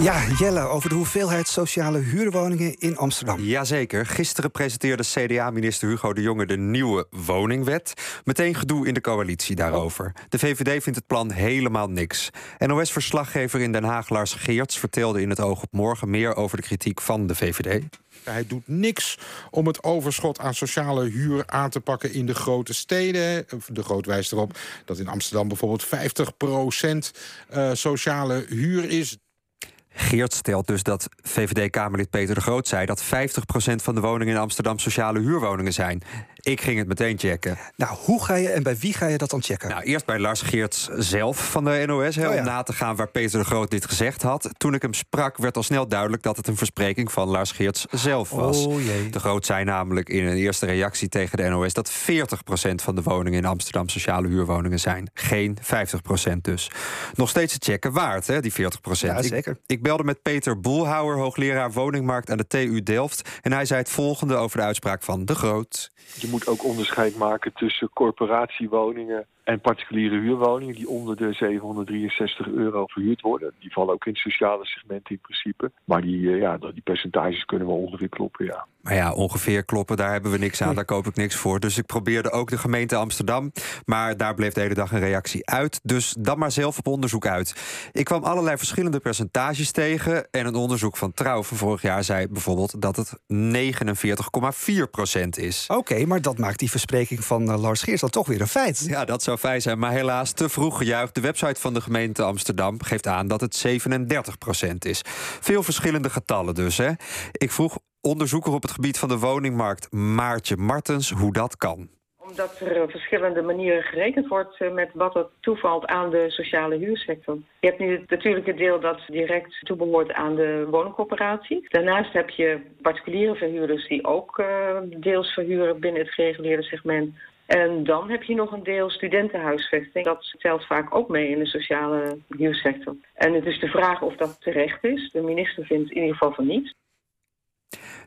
Ja, Jelle, over de hoeveelheid sociale huurwoningen in Amsterdam. Jazeker. Gisteren presenteerde CDA-minister Hugo de Jonge de nieuwe woningwet. Meteen gedoe in de coalitie daarover. De VVD vindt het plan helemaal niks. NOS-verslaggever in Den Haag Lars Geerts vertelde in het Oog op Morgen meer over de kritiek van de VVD. Hij doet niks om het overschot aan sociale huur aan te pakken in de grote steden. De Groot wijst erop dat in Amsterdam bijvoorbeeld 50% eh, sociale huur is. Geert stelt dus dat VVD-Kamerlid Peter de Groot zei dat 50% van de woningen in Amsterdam sociale huurwoningen zijn. Ik ging het meteen checken. Nou, hoe ga je en bij wie ga je dat dan checken? Nou, eerst bij Lars Geerts zelf van de NOS, Oh ja. om na te gaan waar Peter de Groot dit gezegd had. Toen ik hem sprak, werd al snel duidelijk dat het een verspreking van Lars Geerts zelf was. Oh jee. De Groot zei namelijk in een eerste reactie tegen de NOS dat 40% van de woningen in Amsterdam sociale huurwoningen zijn. Geen 50% dus. Nog steeds het checken waard, hè, die 40%. Ja, Ik- zeker. Ik, belde met Peter Boelhouwer, hoogleraar woningmarkt aan de TU Delft. En hij zei het volgende over de uitspraak van de Groot. Je moet ook onderscheid maken tussen corporatiewoningen en particuliere huurwoningen die onder de 763 euro verhuurd worden. Die vallen ook in het sociale segment in principe. Maar die, eh, ja, die percentages kunnen wel ongeveer kloppen, ja. Maar ja, ongeveer kloppen, daar hebben we niks aan, daar koop ik niks voor. Dus ik probeerde ook de gemeente Amsterdam. Maar daar bleef de hele dag een reactie uit. Dus dan maar zelf op onderzoek uit. Ik kwam allerlei verschillende percentages tegen. En een onderzoek van Trouw van vorig jaar zei bijvoorbeeld dat het 49,4 procent is. Oké, maar dat maakt die verspreking van eh, Lars Geers dan toch weer een feit. Ja, dat zou fijn zijn, maar helaas te vroeg gejuicht. De website van de gemeente Amsterdam geeft aan dat het 37 procent is. Veel verschillende getallen dus, hè. Ik vroeg onderzoeker op het gebied van de woningmarkt Maartje Martens hoe dat kan. Omdat er op verschillende manieren gerekend wordt eh, met wat er toevalt aan de sociale huursector. Je hebt nu het natuurlijke deel dat direct toebehoort aan de woningcorporatie. Daarnaast heb je particuliere verhuurders die ook eh, deels verhuren binnen het gereguleerde segment. En dan heb je nog een deel studentenhuisvesting. Dat telt vaak ook mee in de sociale huursector. En het is de vraag of dat terecht is. De minister vindt in ieder geval van niet.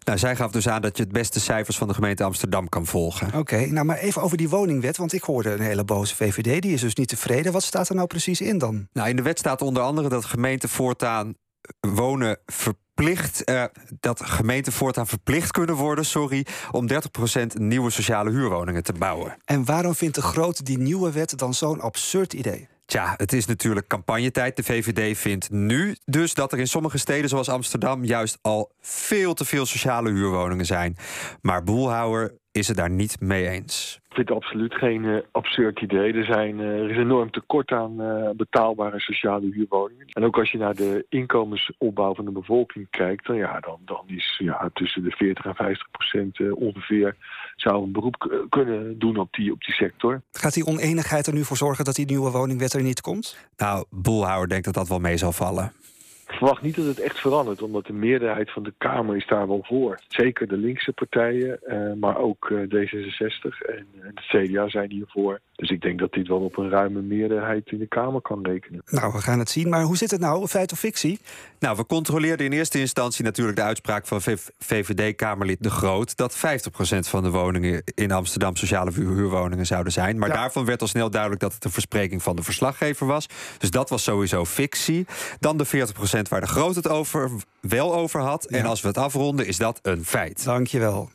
Nou, zij gaf dus aan dat je het beste cijfers van de gemeente Amsterdam kan volgen. Oké, nou maar even over die woningwet, want ik hoorde een hele boze VVD. Die is dus niet tevreden. Wat staat er nou precies in dan? Nou, in de wet staat onder andere dat gemeenten voortaan wonen verplicht. eh, dat gemeenten voortaan verplicht kunnen worden, sorry, om 30% nieuwe sociale huurwoningen te bouwen. En waarom vindt de Groot die nieuwe wet dan zo'n absurd idee? Tja, het is natuurlijk campagnetijd. De VVD vindt nu dus dat er in sommige steden zoals Amsterdam juist al veel te veel sociale huurwoningen zijn. Maar Boelhouwer is het daar niet mee eens. Ik vind het absoluut geen eh, absurd idee. Er, zijn, eh, er is enorm tekort aan eh, betaalbare sociale huurwoningen. En ook als je naar de inkomensopbouw van de bevolking kijkt, dan, ja, dan, dan is ja, tussen de 40 en 50 procent ongeveer zou een beroep kunnen doen op die, op die sector. Gaat die oneenigheid er nu voor zorgen dat die nieuwe woningwet er niet komt? Nou, Boelhouwer denkt dat dat wel mee zal vallen. Verwacht niet dat het echt verandert, omdat de meerderheid van de Kamer is daar wel voor. Zeker de linkse partijen, eh, maar ook eh, D66 en, en het CDA zijn hiervoor. Dus ik denk dat dit wel op een ruime meerderheid in de Kamer kan rekenen. Nou, we gaan het zien. Maar hoe zit het nou? Feit of fictie? Nou, we controleerden in eerste instantie natuurlijk de uitspraak van VVD-Kamerlid De Groot. dat 50% van de woningen in Amsterdam sociale huur- huurwoningen zouden zijn. Maar Ja. daarvan werd al snel duidelijk dat het een verspreking van de verslaggever was. Dus dat was sowieso fictie. Dan de 40% waar De Groot het over, wel over had. En als we het afronden, is dat een feit. Dankjewel.